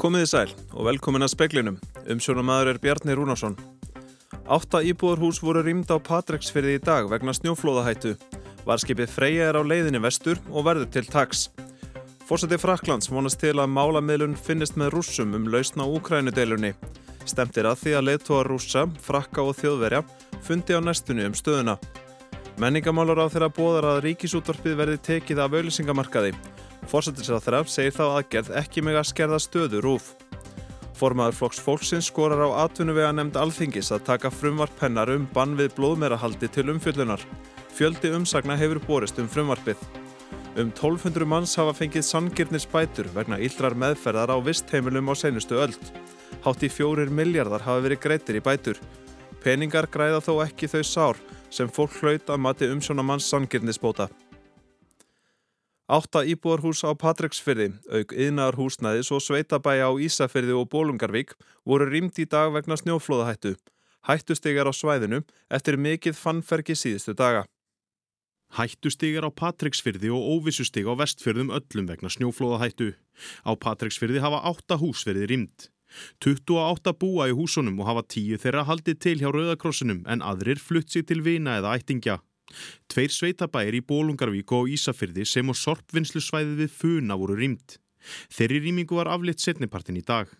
Komiði sæl og velkomin að speklinum. Umsjónamaður er Bjarni Rúnarsson. Átta íbúðarhús voru rýmd á Patreksfyrði í dag vegna snjóflóðahættu. Varskipið Freyja er á leiðinni vestur og verður til taks. Fórseti Fraklands vonast til að málamiðlun finnist með rússum um lausna Úkrænudeilunni. Stemtir að því að leittóa rússa, frakka og þjóðverja fundi á næstunni um stöðuna. Menningamálar á þeirra bóðar að ríkisútvarpið verði tekið af auðlisingamarkaði. Fórsetisrað þeirra segir þá aðgerð ekki meg að skerða stöðu rúf. Formaður flokks fólksins skorar á atvinnuvega nefnd alþingis að taka frumvarp hennar um bann við blóðmerahaldi til umfjöllunar. Fjöldi umsagna hefur borist um frumvarpið. Um 1200 manns hafa fengið sangirnir spætur vegna yllrar meðferðar á vistheimilum á senustu öld. Hátt í fjórir miljardar hafa verið greitir í bætur. Peningar græða þó ekki þau sár sem fólk hlaut að mati umsjónamanns sangirnisbóta. Átta íbúarhús á Patreksfyrði, auk yðnaðarhúsnæðis og sveitabæja á Ísafyrði og Bólungarvík voru rýmt í dag vegna snjóflóðahættu. Hættustegar á svæðinu eftir mikið fannferki síðustu daga. Hættustegar á Patreksfyrði og óvissusteg á vestfyrðum öllum vegna snjóflóðahættu. Á Patreksfyrði hafa átta hús verið rýmt. 28 búa í húsunum og hafa tíu þeirra haldið til hjá Rauðakrossunum en aðrir flutt sig til vina eða ættingja. Tveir sveitabæir í Bólungarvík og Ísafyrði sem og sorpvinnslusvæðið við Funa voru rýmt. Þeirri rýmingu var aflitt setnipartin í dag.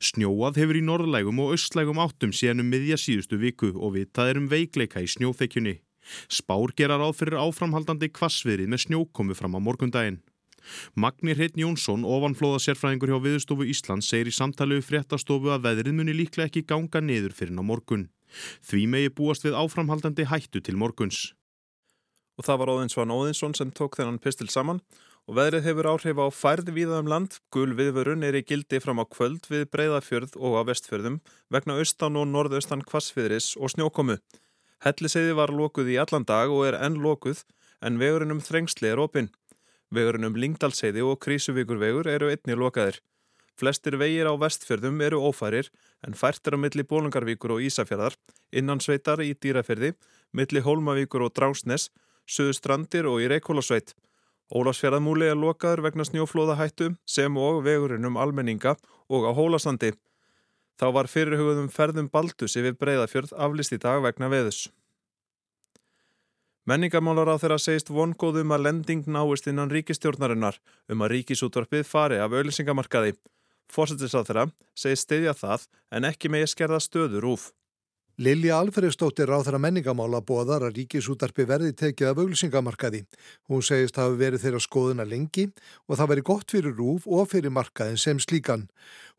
Snjóað hefur í norðlægum og östlægum áttum síðan um miðja síðustu viku og vitað er um veikleika í snjóþekjunni. Spár gerar á fyrir áframhaldandi kvassviðrið með snjókomu fram á morgundaginn. Magnir Heitn Jónsson, ofanflóða sérfræðingur hjá Viðstofu Ísland, segir í samtalið fréttastofu að veðrið muni líklega ekki ganga niður fyrir ná morgun. Því megi búast við áframhaldandi hættu til morguns. Og það var Óðinsvann Óðinsson sem tók þennan pistil saman og veðrið hefur áhrif á færði víða um land. Gul viðvörun er í gildi fram á kvöld við breyðafjörð og á vestfjörðum vegna austan og norðaustan kvassfiðris og snjókomu. Helliseiði var lokuð í allan dag og er enn lokuð en vegurinn um þrengsli er opinn. Vegurinn um Lingdalseiði og Krísuvíkurvegur eru einni lokaðir. Flestir vegir á vestfjörðum eru ófærir en fært er á milli Bólungarvíkur og Ísafjörðar, innan sveitar í Dýrafjörði, milli Hólmavíkur og Dránsnes, Suðu strandir og í Reykjólasveit. Ólafsfjörðamúli er lokaður vegna snjóflóðahættu sem og vegurinn um almenninga og á Hólasandi. Þá var fyrirhugðum ferðum Baldus yfir breyðafjörð aflist í dag vegna veðus. Menningamálar á þeirra segist vongóðum að lending náist innan ríkistjórnarinnar um að ríkisútvarpið fari af auðlisingamarkaði. Fórsetis á þeirra segist stiðja það en ekki megi skerða stöður úf. Lilja Alfredsdóttir ráð þeirra menningamála bóðar að ríkisútarpi verði tekið af auglýsingamarkaði. Hún segist hafi verið þeirra skoðuna lengi og það veri gott fyrir rúf og fyrir markaðin sem slíkan.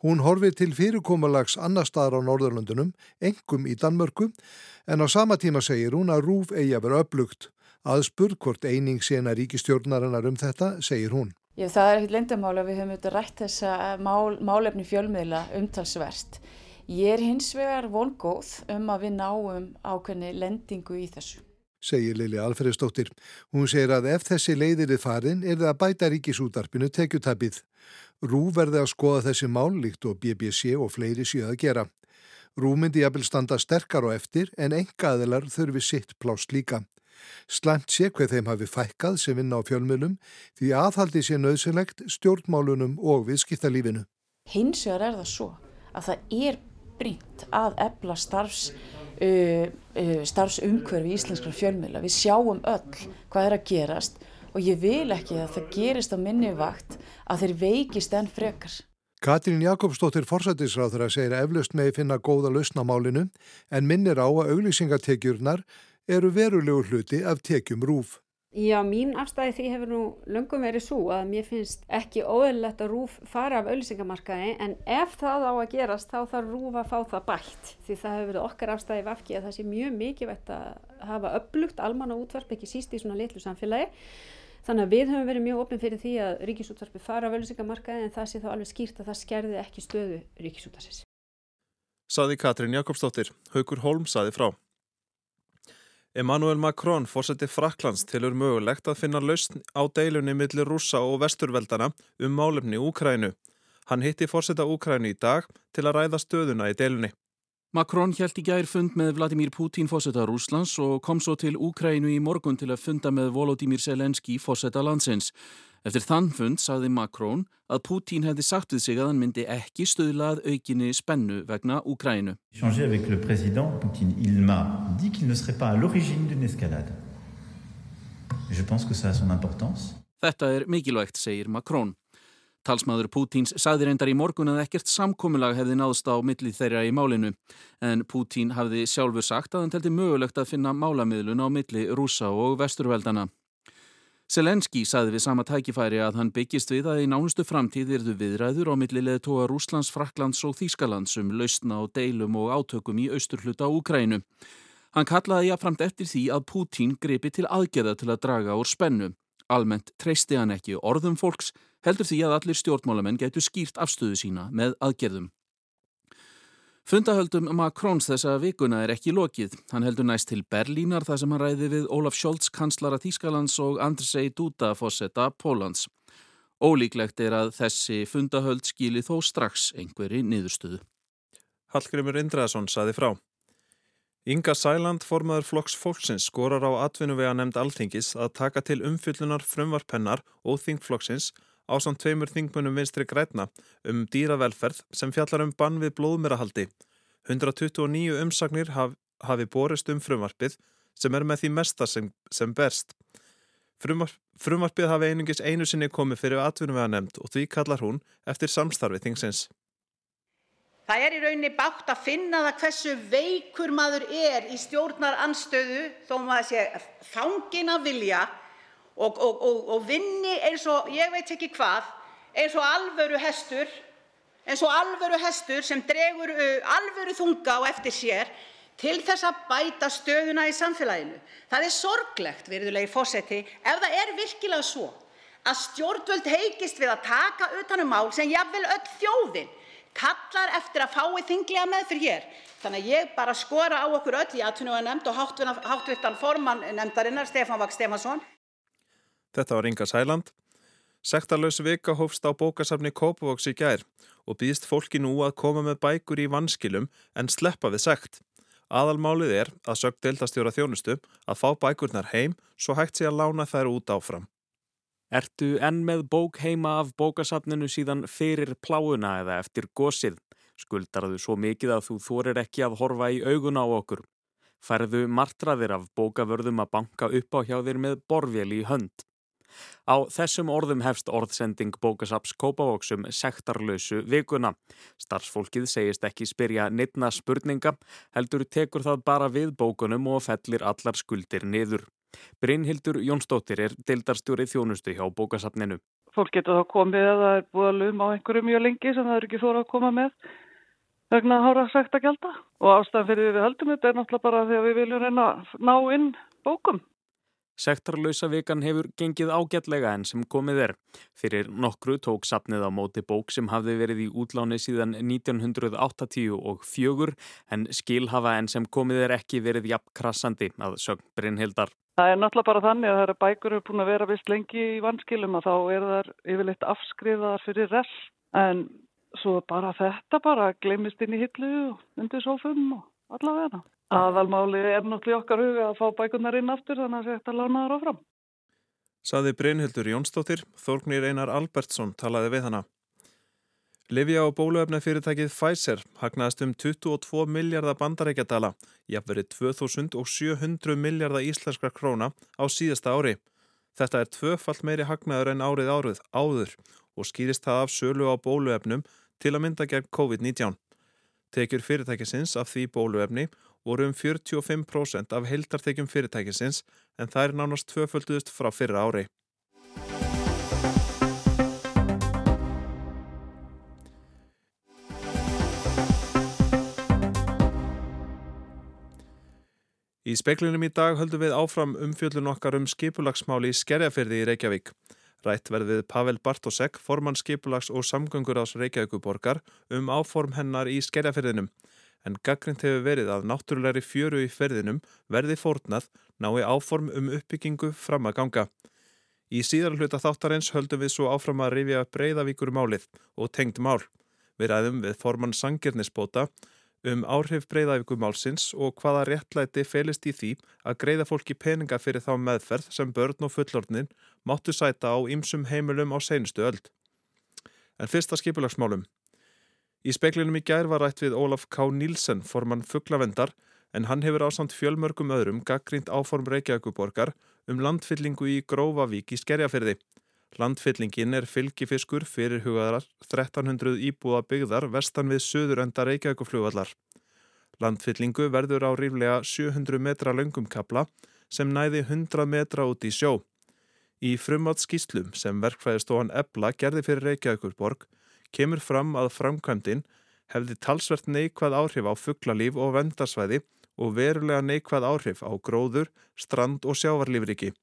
Hún horfið til fyrirkomalags annar staðar á Norðurlundunum, engum í Danmörku, en á sama tíma segir hún að rúf eigi að vera upplugt. Aðspurð hvort eining sena ríkistjórnarinnar um þetta, segir hún. Ég, það er ekkit lendamála að við höfum auðvitað rætt þessa mál, málefni fjölmiðla umtalsverst. Ég er hins vegar vongóð um að við náum ákveðni lendingu í þessu. Segir Lili Alfredsdóttir. Hún segir að ef þessi leiðir er farin er það að bæta ríkisútarpinu tekjutabið. Rú verði að skoða þessi mál líkt og BBC og fleiri síðan að gera. Rú myndi jafnvel standa sterkar og eftir en engaðilar þurfi sitt plást líka. Slæmt sé hvað þeim hafi fækkað sem vinna á fjölmjölum því aðhaldi sé nöðsilegt stjórnmálunum og viðskiptalífinu. Hins vegar er það svo að það er brínt að ebla starfs, uh, uh, starfsumhverfi í íslenskra fjölmiðla. Við sjáum öll hvað er að gerast og ég vil ekki að það gerist á minni vakt að þeir veikist enn frekar. Katrín Jakobsdóttir forsættisráður að segja eflaust með finna góða lausnamálinu en minnir á að auglýsingatekjurnar eru verulegu hluti af tekjum rúf. Já, mín afstæði því hefur nú löngum verið svo að mér finnst ekki óðurlegt að rúf fara af auðlýsingamarkaði en ef það á að gerast þá þarf rúf að fá það bætt því það hefur verið okkar afstæði vafki að það sé mjög mikilvægt að hafa upplugt almanna útvarp ekki síst í svona litlu samfélagi þannig að við höfum verið mjög opinn fyrir því að ríkisútvarpi fara af auðlýsingamarkaði en það sé þá alveg skýrt að það skerði ekki stöðu ríkisútarsins. Saði Katrín Jakobsdóttir, Haugur Holm saði frá. Emmanuel Macron, fórseti Fraklands, tilur mögulegt að finna lausn á deilunni millir rúsa og vesturveldana um málefni Úkrænu. Hann hitti fórseta Úkrænu í dag til að ræða stöðuna í deilunni. Macron hjælt í gær fund með Vladimir Putin fósetta Rúslands og kom svo til Úkrænu í morgun til að funda með Volodymyr Zelenski fósetta landsins. Eftir þann fund sagði Macron að Putin hefði sagt við sig að hann myndi ekki stöðlað aukinni spennu vegna Úkrænu. Changé avec le président Poutine, il m'a dit qu'il ne serait pas à l'origine d'une escalade. Je pense que ça a son importance. Þetta er mikilvægt, segir Macron. Talsmaður Pútins sagði reyndar í morgun að ekkert samkominnlag hefði náðst á milli þeirra í málinu en Pútín hafði sjálfur sagt að hann telti mögulegt að finna málamiðlun á milli rúsa og vesturveldana. Selenski sagði við sama tækifæri að hann byggist við að í nánustu framtíð erðu viðræður á milli leðtóa Rúslands, Fraklands og Þýskalands um lausna og deilum og átökum í austurhluta Úkrænu. Hann kallaði jáframt eftir því að Pútín greipi til aðgerða til að draga úr spennu. Almennt treysti hann ekki orðum fólks heldur því að allir stjórnmálamenn getur skýrt afstöðu sína með aðgerðum. Fundahöldum Macróns þessa vikuna er ekki lokið. Hann heldur næst til Berlínar þar sem hann ræði við Ólaf Scholz, kanslara Þýskalands og Andrzej Duda, fósetta Pólans. Ólíklegt er að þessi fundahöld skili þó strax einhverji niðurstöðu. Hallgrimur Indraðsson saði frá. Inga Sæland, formaður flokks fólksins, skorar á atvinnuvega nefnd alþingis að taka til umfyllunar frumvarpennar og þingflokksins á samt tveimur þingmunum vinstri grætna um dýravelferð sem fjallar um bann við blóðmerahaldi. 129 umsagnir haf, hafi borist um frumvarpið sem er með því mesta sem, sem berst. Frumvarp, frumvarpið hafi einungis einu sinni komið fyrir atvinnumvega nefnd og því kallar hún eftir samstarfið þingsins. Það er í rauninni bátt að finna það hversu veikur maður er í stjórnar anstöðu þó maður sé fangin að vilja og, vinni eins og ég veit ekki hvað, eins og alvöru hestur, sem dregur uh, alvöru þunga á eftir sér til þess að bæta stöðuna í samfélaginu. Það er sorglegt, virðulegi fósetti, ef það er virkilega svo að stjórnvöld heikist við að taka utanum mál sem jafnvel öll þjóðin kallar eftir að fái þinglega meðfyrir hér. Þannig að ég bara skora á okkur öll í atvinnuveganemnd og háttvirtan formann nefndarinnar, Stefán Vagn Stefansson, Þetta var Inga Sæland. Sektarlaus vika hófst á bókasafni Kópavóks í gær og býðst fólki nú að koma með bækur í vanskilum en sleppa við sekt. Aðalmálið er að sögt deildastjóra þjónustu að fá bækurnar heim svo hægt sé að lána þær út áfram. Ertu enn með bók heima af bókasafninu síðan fyrir pláuna eða eftir gósið? Skuldarðu svo mikið að þú þorir ekki að horfa í augun á okkur? Færðu martraðir af bókavörðum að banka upp á hjá þér með borvél í hönd? Á þessum orðum hefst orðsending bókasaps Kópavóksum sektarlausu vikuna. Starfsfólkið segist ekki spyrja neittna spurninga, heldur tekur það bara við bókunum og fellir allar skuldir niður. Brynhildur Jónsdóttir er deildarstjóri þjónustu hjá bókasapninu. Fólk getur þá komið að það er búið að luma á einhverju mjög lengi sem það eru ekki þóra að koma með vegna að hára sagt að gelda og ástæðan fyrir við höldum þetta er náttúrulega bara því að við viljum reyna ná inn bókum. Sektarlausa vikan hefur gengið ágætlega enn sem komið er. Fyrir nokkru tók sapnið á móti bók sem hafði verið í útláni síðan 1980 og fjögur en skilhafa enn sem komið er ekki verið jafn krassandi að sögn Brynhildar. Það er náttúrulega bara þannig að það eru bækur eru búin að vera vist lengi í vanskilum að þá er það yfirleitt afskriðaðar fyrir rest en svo bara þetta bara glemist inn í hillu og undir sófum og allavega. Aðalmáli er náttúrulega okkar huga að fá bækunar inn aftur þannig að þetta lána það ráfram. Saði Brynhildur Jónsdóttir, Þórgnir Einar Albertsson talaði við hana. Livja og bóluefna fyrirtækið Pfizer hagnaðast um 22 miljardar bandarækjadala, jafnverið 2700 miljardar íslenskra króna á síðasta ári. Þetta er tvöfalt meiri hagnaður en árið árið áður og skýrist það af sölu á bóluefnum til að mynda gegn COVID-19. Tekjur fyrirtækisins af því bóluefni voru um 45% af heildartekjum fyrirtækisins en það er nánast tvöfölduðust frá fyrra ári. Í speklinum í dag höldum við áfram umfjöldun okkar um skipulagsmáli í Skerjafyrði í Reykjavík. Rætt verðið Pavel Bartosek, formann skipulags og samgöngur ás Reykjavíkuborgar um áform hennar í Skerjafyrðinum en gaggrind hefur verið að náttúrulegri fjöru í ferðinum verði fórnað nái áform um uppbyggingu fram að ganga. Í síðar hluta þáttarins höldum við svo áfram að rifja breyðavíkur málið og tengd mál. Við ræðum við formann sangirnisbóta um áhrif breyðavíkumálsins og hvaða réttlæti felist í því að greiða fólki peninga fyrir þá meðferð sem börn og fullornin máttu sæta á ýmsum heimilum á seinustu öld. En fyrsta skipulagsmálum. Í speklinum í gær var rætt við Ólaf K. Nílsen, formann fugglavendar, en hann hefur ásamt fjölmörgum öðrum gaggrínt áform Reykjavíkuborgar um landfyllingu í Grófavík í Skerjafyrði. Landfyllingin er fylgifiskur fyrir hugaðar 1300 íbúða byggðar vestan við söður enda Reykjavíkuflugvallar. Landfyllingu verður á ríflega 700 metra löngum kapla sem næði 100 metra út í sjó. Í frumátt skýslum sem verkfæðistofan Ebla gerði fyrir Reykjavíkurborg kemur fram að framkvæmdinn hefði talsvert neikvað áhrif á fugglalíf og vendarsvæði og verulega neikvað áhrif á gróður, strand og sjávarlífriki.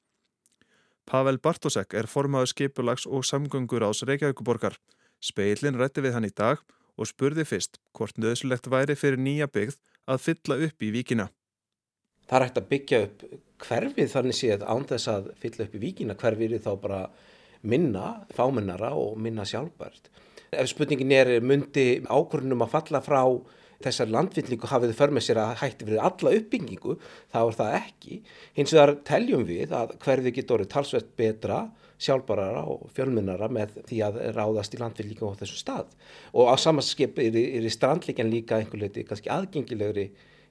Pavel Bartosek er formaður skipulags og samgöngur ás Reykjavíkuborgar. Speilin rætti við hann í dag og spurði fyrst hvort nöðsulegt væri fyrir nýja byggð að fylla upp í víkina. Það er hægt að byggja upp hverfið þannig séð án þess að fylla upp í víkina. Hverfið er þá bara minna, fámennara og minna sjálfbært. Ef spurningin er myndi ákvörnum að falla frá þessar landvillingu hafið för með sér að hætti fyrir alla uppbyggingu, þá er það ekki. Hins vegar teljum við að hverfi getur orðið talsvert betra, sjálfbarara og fjölmennara með því að ráðast í landvillingu á þessu stað. Og á samanskip er, er í strandleikin líka einhver leiti kannski aðgengilegri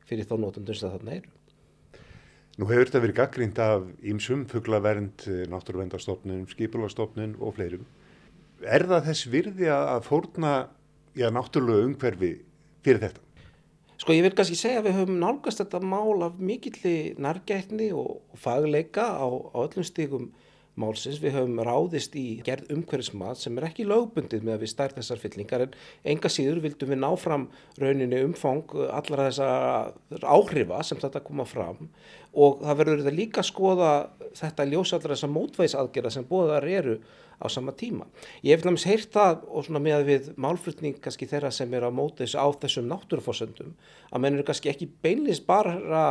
fyrir þá nótundum sem þarna eru. Nú hefur þetta verið gaggrínt af ímsum, fugglavernd, náttúruvendarstofnun, skipulastofnun og fleirum. Er það þess virði að fórna já, náttúrulega umhverfi fyrir þetta? Sko ég vil kannski segja að við höfum nálgast þetta mál af mikilli nærgætni og fagleika á, á öllum stíkum málsins. Við höfum ráðist í gerð umhverfismat sem er ekki lögbundið með að við stærð þessar fyllingar en enga síður vildum við ná fram rauninni umfang allara þessar áhrifa sem þetta koma fram og það verður þetta líka að skoða þetta ljósallara þessar mótvægisaðgerða sem bóðar eru á sama tíma. Ég hef náttúrulega heyrt það og svona með við málflutning kannski þeirra sem er á mótis á þessum náttúrufórsöndum að menn eru kannski ekki beinlist bara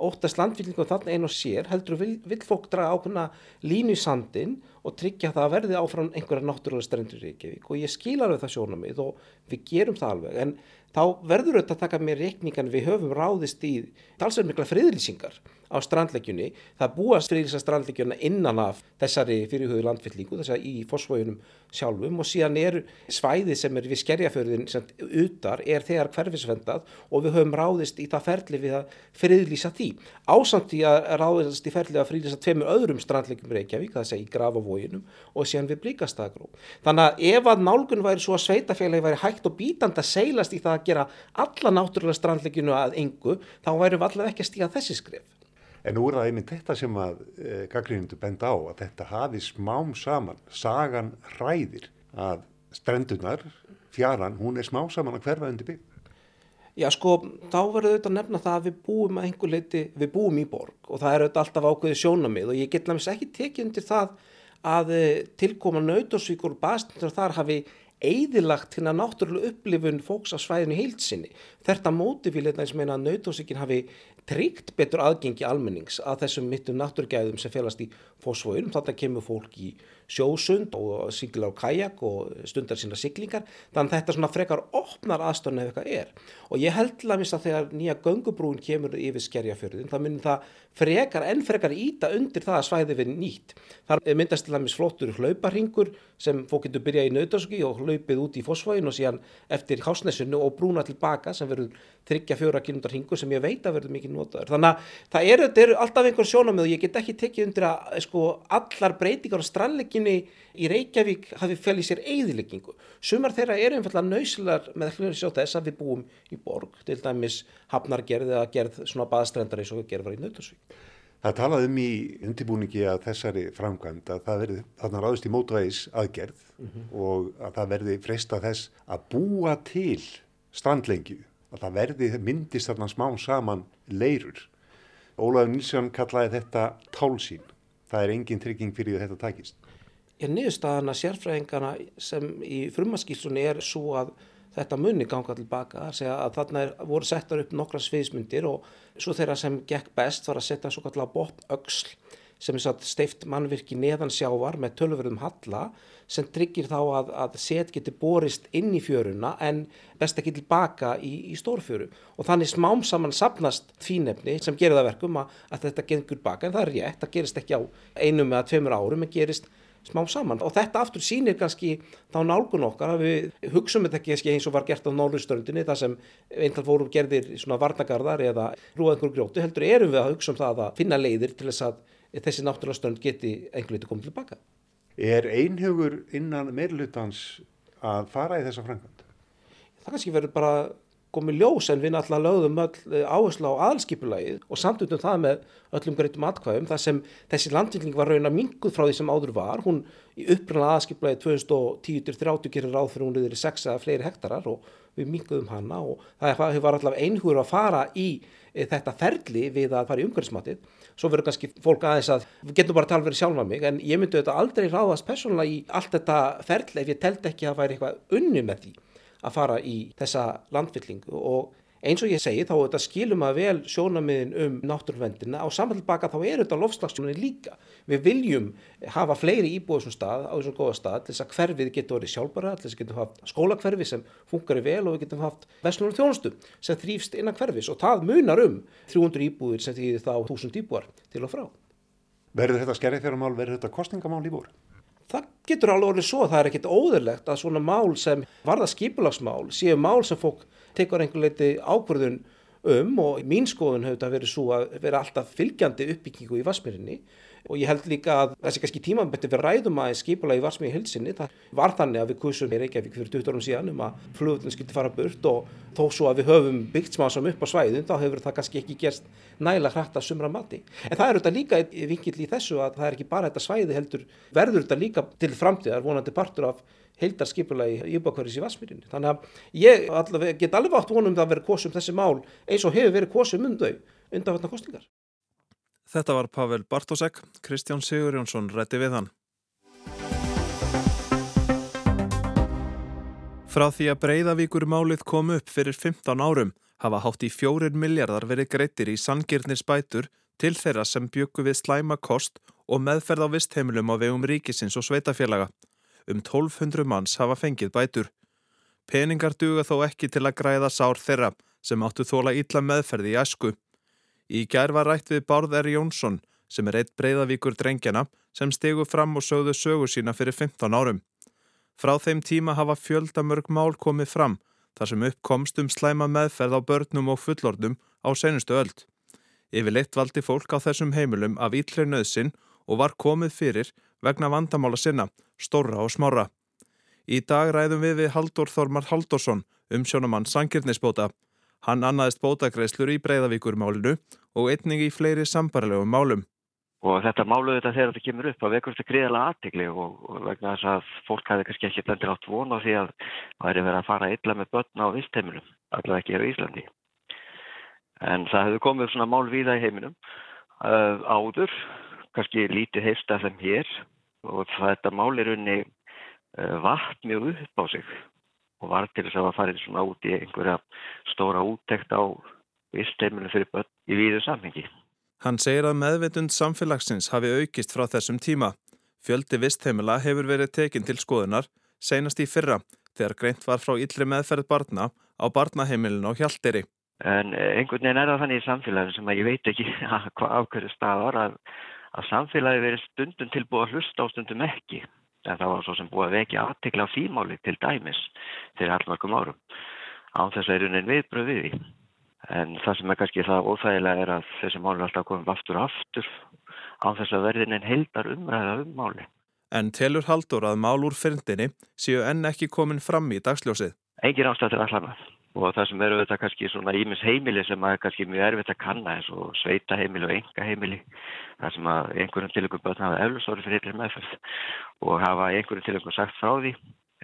óttast landfylgningu þannig einn og sér heldur vil, vil fólk draga ákveðna línu í sandin og tryggja það að verði áfram einhverja náttúrulega strendur í Reykjavík. Og ég skil alveg það sjónamið og við gerum það alveg. En þá verður þetta að taka með reikningan við höfum ráðist í talsverð mikla friðlýsingar á strandlegjunni. Það búast friðlýsa strandlegjuna innan af þessari fyrirhugðu landfyllingu, þessari í fósfójunum sjálfum og síðan er svæði sem er við skerjaförðin sem utar er þegar hverfisvendað og við höfum ráðist í það ferli við að friðlýsa því. Ásamt í að ráðist í ferli að friðlýsa tveimur öðrum strandlegjum Reykjavík, það sé í Grafavóginum og síðan við Blíkastagró. Þannig að ef að nálgun væri svo að sveitafélagi væri hægt og bítand að seilast í það að gera alla náttúrulega strandlegjunu að engu, þá værum við allavega ekki að stíga þessi skrif. En nú er það einmitt þetta sem að e, gaggrindu benda á, að þetta hafi smám saman, sagan hræðir að strendunar, fjaran, hún er smám saman að hverfa undir bygg. Já sko, þá verður auðvitað að nefna það að við búum að einhver leiti, við búum í borg og það er auðvitað alltaf ákveðið sjónamið og ég get náttúrulega ekki tekið undir það að e, tilkoma nautorsvíkur og bastindur þar hafi eðilagt hérna náttúrulega upplifun fólks á svæðinu heilsinni. Þetta móti vil þetta eins meina að nautósikinn hafi tryggt betur aðgengi almennings að þessum mittum náttúrgæðum sem félast í fósfóðunum. Þetta kemur fólk í sjósund og sigla á kajak og stundar sína siglingar. Þannig að þetta svona frekar opnar aðstöðun ef eitthvað er. Og ég held til að mista þegar nýja göngubrún kemur yfir skerjafjörðin, það myndir það frekar, enn frekar íta undir það að svæði við nýtt. Það myndast til dæmis flottur hlauparhingur sem fólk getur byrjað í nautarski og hlaupið út í fósfóðin og síðan eftir hásnesinu og brúna tilbaka sem verður þryggja fjóra kilómetrar hingur sem ég veit að verður mikið notaður. Þannig að það eru, eru alltaf einhver sjónamið og ég get ekki tekið undir að sko, allar breytingar á strandleikinni í Reykjavík hafi í sér eigðileggingu. Sumar þeirra eru einfallega nöysilar með hljóðis á þess að við búum í borg, til dæmis hafnargerð eða gerð svona baðstrendar eins og gerð var í Nautasvík. Það talaði um í undirbúningi að þessari framkvæmd að það verði þarna ráðist í mótvægis aðgerð mm -hmm. og að það verði freista þess að búa til strandlengju að það verði myndist þarna smá saman leirur. Ólaður Nilsson kallaði þetta tálsín. Það er engin trygging fyrir því að þetta takist. Ég niðurstaðan að sérfræðingana sem í frumaskíslunni er svo að þetta munni ganga tilbaka að þarna er, voru settar upp nokkra sviðismyndir og svo þeirra sem gekk best var að setja svo kallar bótt auksl sem er satt steift mannvirki neðan sjávar með tölverðum halla sem tryggir þá að, að set getur borist inn í fjöruna en best ekki tilbaka í, í stórfjöru. Og þannig smám saman sapnast fínefni sem gerir það verkum að, að þetta gengur baka. En það er rétt, það gerist ekki á einum eða tveimur árum en gerist smám saman og þetta aftur sýnir kannski þá nálgun okkar að við hugsaum þetta ekki eins og var gert á Norðurströndinni þar sem eintal fórum gerðir svona varnagarðar eða rúað einhverjum grjótu heldur erum við að hugsa um það að finna leiðir til þess að þessi náttúrulega stönd geti einhvern veitur komið tilbaka. Er einhugur innan meirlutans að fara í þessa framkvæmd? Það kannski verður bara komið ljós en við náttúrulega lögðum öll eh, áherslu á aðalskipulagið og samtutum það með öllum greitum atkvæðum þar sem þessi landvilling var raun að minguð frá því sem áður var. Hún í upprannlega aðalskipulagið 2010-30 gerir ráð fyrir hún yfir 6 eða fleiri hektarar og við minguðum hana og það hefur allavega einhugur að fara í eh, þetta ferli við að fara í umhverfismatið. Svo verður kannski fólk aðeins að, við getum bara að tala verið sjálfa mig, en ég myndi auðvitað aldrei ráðast persónulega í allt þetta ferli ef ég telt ekki að væri eitthvað unni með því að fara í þessa landfyllingu og eins og ég segi þá þetta skilum að vel sjónamiðin um náttúruvendina á samanlbaka þá er þetta lofslagsjónin líka. Við viljum hafa fleiri íbúið svona stað á þessum góða stað til þess að hverfið getur verið sjálfbara, til þess að getum haft skólakverfi sem funkar vel og við getum haft vestlunum þjónustu sem þrýfst innan hverfis og það munar um 300 íbúið sem þýðir þá 1000 íbúar til og frá. Verður þetta skerðifjármál, verður þetta kostningamál í voru? Það getur alveg orðið svo að það er ekkit óðurlegt að svona mál sem varða skipulagsmál séu mál sem fólk tekur einhver leiti ákvörðun um og mín skoðun hefur þetta verið svo að vera alltaf fylgjandi uppbyggingu í Vasmírinni og ég held líka að þessi kannski tímabætti við ræðum að skipula í Varsmíði hilsinni, það var þannig að við kursum í Reykjavík fyrir 20 árum síðan um að flugullin skilti fara burt og þó svo að við höfum byggt smásam upp á svæðin þá hefur það kannski ekki gerst næla hrætt að sumra mati. En það er auðvitað líka vinkill í þessu að það er ekki bara þetta svæði heldur verður þetta líka til framtíðar vonandi partur af heildarskipula í íbákverðis í Vassmýrinni. Þannig að ég allavega, get alveg átt vonum að vera kosum þessi mál eins og hefur verið kosum um þau undanfatna kostningar. Þetta var Pavel Bartosek, Kristján Sigur Jónsson rætti við hann. Frá því að Breiðavíkur málið kom upp fyrir 15 árum hafa hátt í fjórir miljardar verið greitir í sangirnir spætur til þeirra sem byggu við slæma kost og meðferð á vistheimilum á vegum ríkisins og sveitafélaga. Um 1200 manns hafa fengið bætur. Peningar duga þó ekki til að græða sár þeirra sem áttu þóla ítla meðferði í æsku. Í gær var rætt við Bárð R. Jónsson sem er eitt breyðavíkur drengjana sem stegu fram og sögðu sögu sína fyrir 15 árum. Frá þeim tíma hafa fjöldamörg mál komið fram þar sem uppkomst um slæma meðferð á börnum og fullordum á senustu öld. Yfirleitt valdi fólk á þessum heimilum af ítri nöðsin og var komið fyrir vegna vandamála sinna, stóra og smára. Í dag ræðum við við Haldur Þormar Haldursson um sjónumann Sangirnisbóta. Hann annaðist bótagreislur í breyðavíkurmálinu og einning í fleiri sambarlegum málum. Og þetta málu þetta þegar þetta kemur upp að vekur þetta greiðalega aðtegli og, og vegna þess að fólk hefði kannski ekki blendir átt vona því að það er verið að fara illa með börn á vistheiminum, allavega ekki á Íslandi. En það hefur komið svona mál víða í heiminum uh, áður, kannski lítið heist af þeim hér og þetta mál er unni uh, vatn mjög upp á sig og var til þess að það farið svona út í einhverja stóra úttekt á vistheiminu fyrir börn í víðu samhengi. Hann segir að meðvitund samfélagsins hafi aukist frá þessum tíma. Fjöldi vistheimila hefur verið tekinn til skoðunar, seinast í fyrra, þegar greint var frá yllri meðferð barna á barnaheimilinu á Hjalteri. En eh, einhvern veginn er það þannig í samfélaginu sem að ég veit ekki hvað ákveður staðar að, að samfélagi verið stundum tilbúið að hlusta á stundum ekki. En það var svo sem búið að vekja aðtikla á fímáli til dæmis fyrir allmarkum árum. Án þess að er unin viðbröð við því. En það sem er kannski það óþægilega er að þessi máli alltaf komum aftur og aftur á þess að verðin en heldar umræða um máli. En telur haldur að mál úr fyrndinni séu enn ekki komin fram í dagsljósið? Engin ástættir allan að. Og það sem eru þetta kannski svona ímis heimili sem er kannski mjög erfitt að kanna eins og sveita heimili og enga heimili. Það sem að einhverjum tilökum börn hafa eflusóri fyrir eitthvað meðferð og hafa einhverjum tilökum sagt frá því.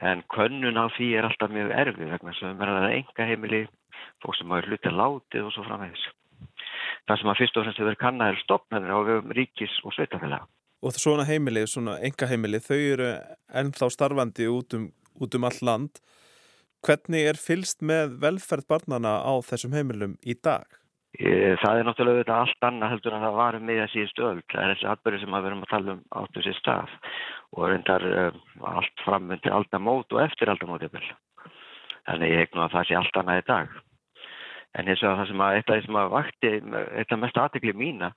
En könnun á því er alltaf mjög erfið vegna sem er að enga heimili fólk sem hafa hluti látið og svo framvegis. Það sem að fyrst og fremst hefur kannað er stopnarnir á vegum ríkis og sveitafélag. Og svona heimili, svona enga heimili, þau eru ennþá starfandi út um, út um. Hvernig er fylst með velferð barnana á þessum heimilum í dag? Það er náttúrulega þetta allt annað heldur en það var um miðja síðustu öll. Það er þessi atbyrði sem við erum að tala um áttu sér stað og reyndar um, allt framöndi aldamót og eftir aldamótið. Þannig ég hegnu að það sé allt annað í dag. En eins og það sem að eitt af því sem að vakti, eitt af mest aðtegli mína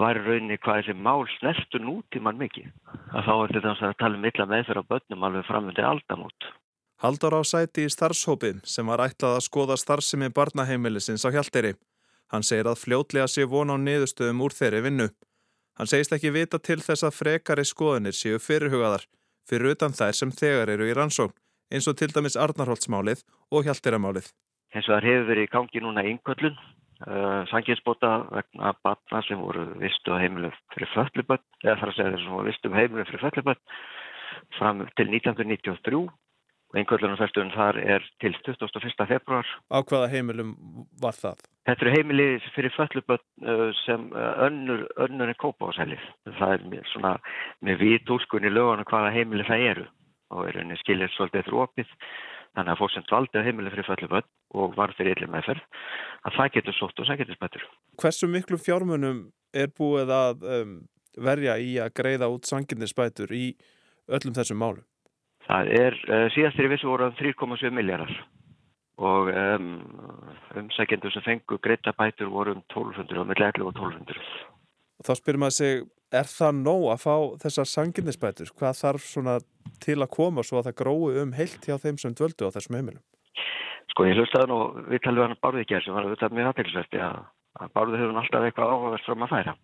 var rauninni hvað þessi mál snertu nútíman mikið. Að þá er þetta að tala um illa meðferð á börnum alveg framöndi aldamót. Haldur á sæti í starfshópi sem var ætlað að skoða starfsemi barnaheimilisins á Hjalteri. Hann segir að fljótlega sé von á niðurstöðum úr þeirri vinnu. Hann segist ekki vita til þess að frekari skoðunir séu fyrirhugaðar fyrir utan þær sem þegar eru í rannsókn eins og til dæmis Arnarholtsmálið og Hjalteramálið. Og það hefur verið í gangi núna yngvöldun, uh, sanginsbóta vegna batna sem voru vistu á heimilu fyrir fölluböld, eða þar að segja þessum voru vistu á heimilu fyrir fölluböld fram til 1993 einhverjum þar er til 21. februar. Á hvaða heimilum var það? Þetta eru heimili fyrir fölluböld uh, sem uh, önnur, önnur en kópa á sælið. Það er mér svona með vít úrskunni lögana hvaða heimili það eru og er henni skilir svolítið opið þannig að fólk sem dvaldi á heimili fyrir fölluböld og var fyrir yllir meðferð að það getur sótt og það getur spættur. Hversu miklu fjármunum er búið að um, verja í að greiða út sanginnispætur í öllum þessum málum? Það er uh, síðast þegar við svo vorum 3,7 miljardar og um, umsækjendur sem fengu greita bætur voru um 1200 og með 11 og 1200. Og þá spyrir maður sig, er það nóg að fá þessar sanginnisbætur? Hvað þarf svona til að koma svo að það grói um heilt hjá þeim sem dvöldu á þessum heimilum? Sko ég hlustaði nú, við talum við hann Bárði ekki sem var auðvitað mjög aðtæklusvæsti að, að Bárði hefur alltaf eitthvað áhugavert fram að færa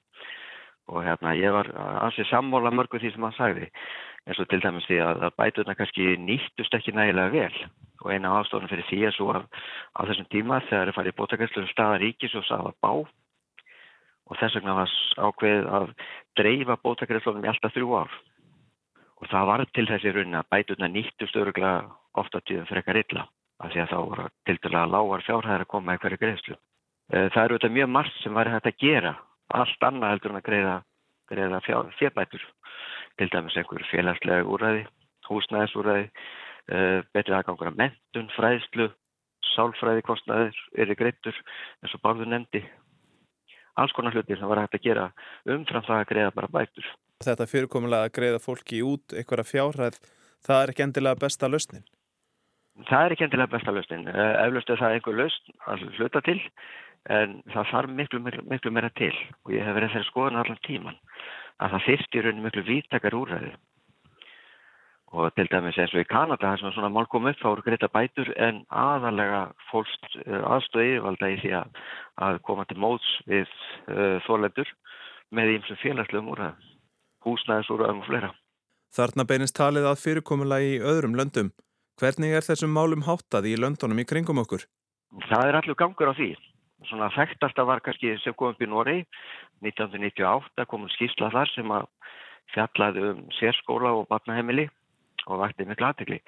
og hérna ég var ansið sammóla mörgu því sem hann sagði eins og til dæmis því að bæturna kannski nýttust ekki nægilega vel. Og eina ástofnum fyrir því er svo að á þessum tíma þegar það farið bótakæslu staða ríkis og staða bá og þess vegna var ákveð að dreifa bótakæslunum í alltaf þrjú ár. Og það var til þessi raun að bæturna nýttust öruglega ofta fyrir eitthvað illa af því að þá voru til dæla lágar fjárhæðar að koma í hverju greiðslu. Eh, það eru þetta mjög margt sem var hægt að gera allt annað heldur en að greiða, greiða fjárbætur til dæmis einhver félagslega úræði, húsnæðisúræði, uh, betri aðgangur af mentun, fræðslu, sálfræði kostnæður, eru greittur eins og bárður nefndi. Alls konar hlutir sem var hægt að gera umfram það að greiða bara bætur. Þetta fyrirkomulega að greiða fólki út einhverja fjárhæð, það er ekki endilega besta lausnin? Það er ekki endilega besta lausnin. Uh, eflaust er það einhver lausn að hluta til en það þarf miklu, miklu, miklu meira til og ég hef verið þeirra skoðan allan tíman að það þyrst í rauninu miklu vítakar úræði og til dæmis eins og í Kanada þar sem svona mál kom upp þá eru greita bætur en aðalega fólst uh, aðstöði yfirvalda í því að, að koma til móts við uh, þólendur með eins og félagslegum úræðum, húsnæðisúræðum og fleira. Þarna beinist talið að fyrirkomula í öðrum löndum. Hvernig er þessum málum háttað í löndunum í kringum okkur? Það er allur gangur á því. Svona þekktasta var kannski sem kom upp í Nóri 1998 komum skýrsla þar sem að fjallaði um sérskóla og barnaheimili og vakti miklu aðtegli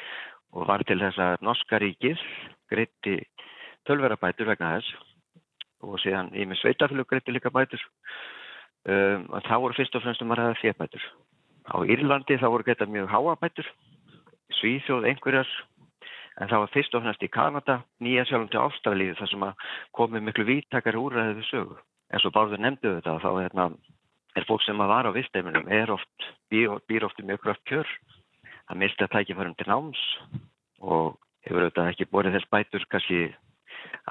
og var til þess að Norska ríkið greitti tölverabætur vegna þess og síðan í með sveitafélug greitti líka bætur um, og þá voru fyrst og fremst um að ræða fjörbætur. Á Írlandi þá voru greitta mjög háabætur, Svíþjóð einhverjar en það var fyrst og fremst í Kanada, Nýja sjálfum til Ástralíu þar sem að komi miklu víttakar úræðið við sögu. En svo bárður nefndu þetta þá hérna, er fólk sem að vara á visteiminum er oft, býr, oft í mjög kröft kjör að mista tækifærum til náms og hefur auðvitað ekki borið þess bætur kannski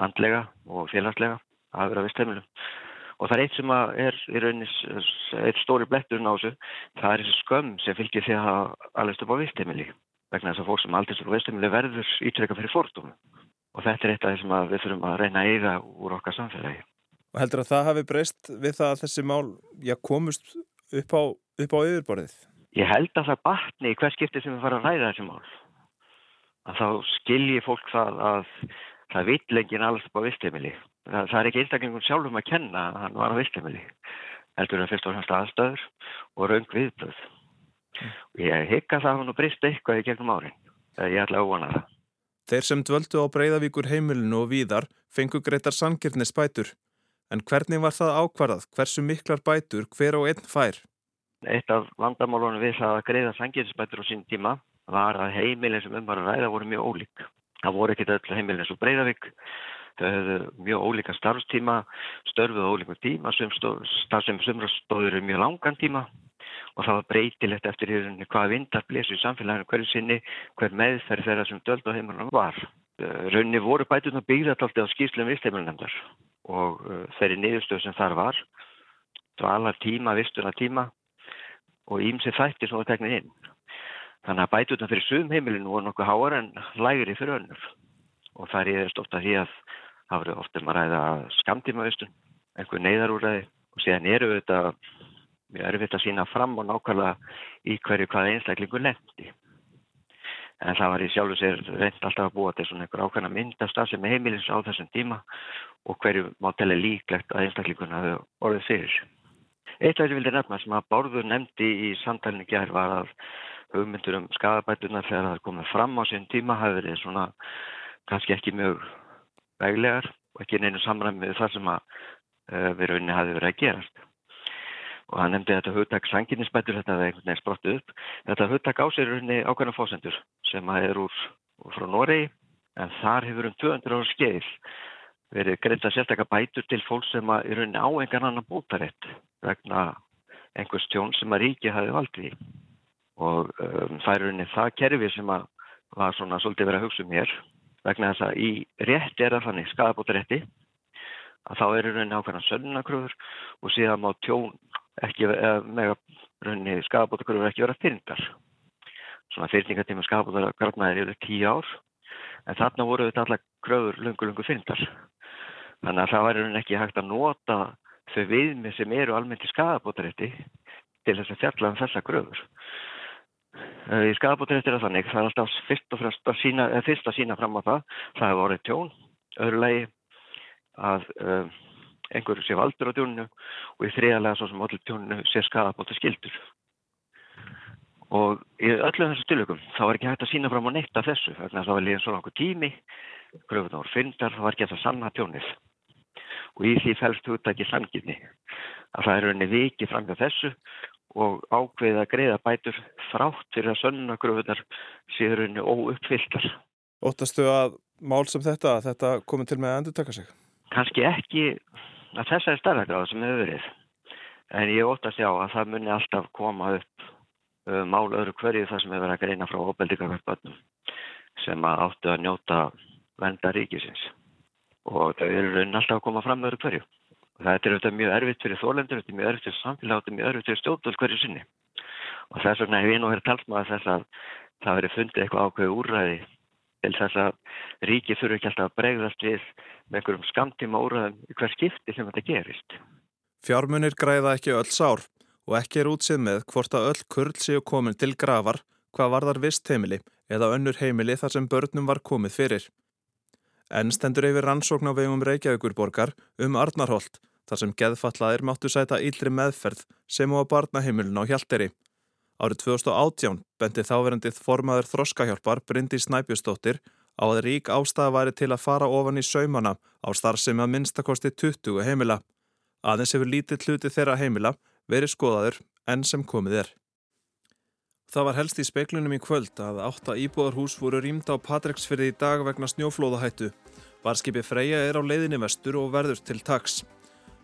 andlega og félagslega að vera visteiminum. Og það er eitt sem er í raunis eitt stóri bletturinn á þessu, það er þessi skömm sem fylgir því að alveg stöpa á visteimili vegna þess að fólk sem aldrei stöpa á visteimili verður ítrekka fyrir fórtum. Og þetta er eitt af því sem við þurfum að reyna að eiga úr okkar samfélagi. Og heldur að það hafi breyst við það að þessi mál já, komust upp á, upp á yfirborðið? Ég held að það batni í hver skipti sem við fara að ræða þessi mál. Að þá skilji fólk það að það vill enginn alls á vistheimili. Það, það er ekki einstaklingun sjálfum að kenna að hann var á vistheimili. Heldur það fyrst og fremst aðstöður og raung viðblöð. Mm. Ég hekka það að hann brist eitthvað í gegnum árin. Ég ætla að óvana það. Þeir sem dvöldu á Breiðavíkur heimilinu og víðar fengu greitar sangirni spætur. En hvernig var það ákvarðað? Hversu miklar bætur hver og einn fær? Eitt af vandamálunum við það að greiða sanginsbætur á sín tíma var að heimilin sem um var að ræða voru mjög ólík. Það voru ekkit öll heimilin eins og Breiðavík Þau hefðu mjög ólíka starfstíma, störfuð ólíka tíma, starf sem sumrastóður er mjög langan tíma og það var breytilegt eftir í rauninni hvað vindar blésu í samfélaginu hverju sinni, hver meðferð þeirra sem döld á heimilunum var. Uh, rauninni voru bætuna byggðartaldi á skýrslum viðsleimunemndar og uh, þeirri niðurstöð sem þar var, dvalar tíma, vistuna tíma og ímsi þætti sem var teknið inn. Þannig að bætuna fyrir sum heimilinu voru nokkuð háar en lægri fyrir önnur og það eftir ofta því að það voru ofta um að ræða skamtímavistun, einhver neyðarúræði og síðan eru þetta mjög erfitt að sína fram og nákvæmlega í hverju hvaða einstaklingu lendi. En það var í sjálfu sér reynd alltaf að búa til svona einhver ákvæmna myndastaf sem er heimilins á þessum tíma og hverju má tella líklegt að einstaklinguna hafa orðið fyrir. Eitt af þessu vildi nefna sem að Bárður nefndi í samtælinu gerð var að hugmyndur um skadabætunar þegar það komið fram á sín tíma hafi verið svona kannski ekki mjög veglegar og ekki neinu samræmi með það sem að við rauninni hafi verið að gerast og hann nefndi þetta hugtak sanginnisbætur þetta hefði einhvern veginn sprottu upp. Þetta hugtak á sér rauninni ákveðna fósendur sem að er úr, úr frá Noregi en þar hefur um 200 ára skeið verið greita sérstaklega bætur til fólk sem að í rauninni á engan annan bótarétt vegna einhvers tjón sem að ríki hafi valdið og um, það er rauninni það kerfi sem að var svona svolítið verið að hugsa um hér vegna þess að í rétt er það þannig skadabótarétti að þá eru rauninni ákveðna sönnakröfur og síðan má tjón ekki með rauninni skafabótakröfur ekki vera fyrndar. Svona fyrningatíma skafabótakröfna er yfir tíu ár en þarna voru þetta allar kröfur lungu-lungu fyrndar. Þannig að það væri rauninni ekki hægt að nota þau viðmið sem eru almennt í skafabótarétti til þess að fjalla um þessa kröfur. Í skafabótarétti er það þannig, það er alltaf fyrst að sína, fyrst að sína fram á það, það hefur vorið tjón, öðru lagi að um, einhverju sé valdur á tjóninu og í þriðalega svo sem allir tjóninu sé skadabóta skildur. Og í öllu þessu styrlökum þá var ekki hægt að sína fram á neitt af þessu, þannig að það var líðan svo langur tími, gröfuna voru fyndar, það var ekki að sanna tjónið. Og í því fælst húttæki sanginni að það er rauninni vikið fram hjá þessu og ákveðið að greiða bætur þrátt fyrir að sönna gröfunar séður rauninni óuppfylltar. Óttastu að mál sem þetta, þetta komið til með að endur taka sig? Kanski ekki að þessari starfagráð sem hefur verið. En ég óttast já að það muni alltaf koma upp uh, mál öðru hverju það sem hefur verið að greina frá óbeldingarverðbönnum sem að áttu að njóta venda ríkisins. Og þau eru raunin alltaf að koma fram öðru hverju. Það er auðvitað mjög erfitt fyrir þólendur, þetta er mjög erfitt fyrir samfélag, þetta er mjög erfitt fyrir stjórnvöld hverju sinni. Og þess vegna hef ég nú verið talsmaða þess að það verið fundið eitthvað ákveðu úrræði til þess að ríki þurfu ekki alltaf að bregðast við með einhverjum skamtíma úrraðum í hver skipti sem þetta gerist. Fjármunir græða ekki öll sár og ekki er útsið með hvort að öll kurl séu komin til gravar hvað varðar vist heimili eða önnur heimili þar sem börnum var komið fyrir. En stendur yfir rannsókn á vegum Reykjavíkurborgar um Arnarholt þar sem geðfallaðir máttu sæta ílri meðferð sem og að barna heimilin á hjalderi. Árið 2018 bendi þáverendið formaður þroskahjálpar Bryndi Snæbjörnsdóttir á að rík ástæða væri til að fara ofan í saumana á starfsemi að minnstakosti 20 heimila. Aðeins hefur lítið hluti þeirra heimila verið skoðaður enn sem komið er. Það var helst í speiklunum í kvöld að átta íbúðarhús voru rýmd á Patreksfyrði í dag vegna snjóflóðahættu. Varskipi Freyja er á leiðinni vestur og verður til taks.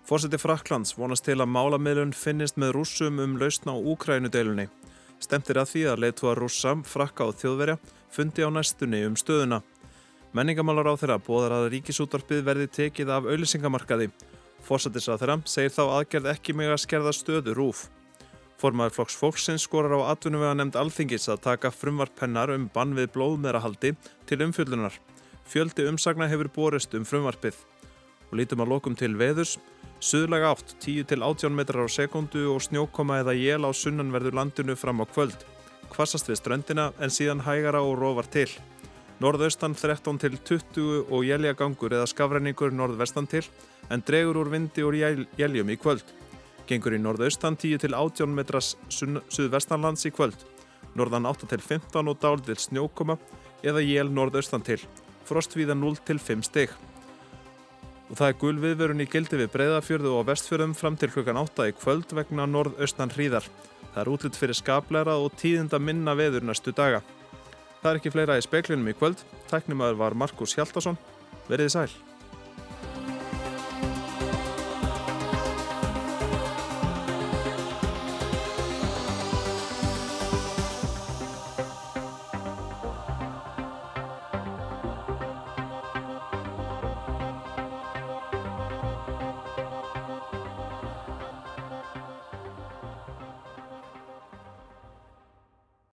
Fórseti Fraklands vonast til að málamiðlun finnist með rússum um lausna á Úkrænudeilunni. Stemtir að því að leitúa rússam, frakka og þjóðverja fundi á næstunni um stöðuna. Menningamálar á þeirra bóðar að ríkisútvarpið verði tekið af auðlisingamarkaði. Fórsatis að þeirra segir þá aðgerð ekki mig að skerða stöðu rúf. Formaður flokks fólksins skorar á atvinnuvega nefnd alþingis að taka frumvarpennar um bann við blóðmerahaldi til umfjöldunar. Fjöldi umsagna hefur borist um frumvarpið. Og lítum að lokum til veðurs. Suðlega átt 10-18 metrar á sekundu og snjókoma eða jél á sunnanverðu landinu fram á kvöld. Kvassast við ströndina en síðan hægara og róvar til. Norðaustan 13-20 og jæljagangur eða skafræningur norðvestan til en dregur úr vindi úr jæljum í kvöld. Gengur í norðaustan 10-18 metras suðvestanlands í kvöld. Norðan 8-15 og dál til snjókoma eða jél norðaustan til. Frostvíða 0-5 stygg og það er gul viðverun í gildi við breyðafjörðu og vestfjörðum fram til klukkan 8 í kvöld vegna norðaustan hríðar. Það er útlitt fyrir skaplæra og tíðinda minna veður næstu daga. Það er ekki fleira í speiklinum í kvöld. Tæknimaður var Markus Hjaldarsson. Verðið sæl.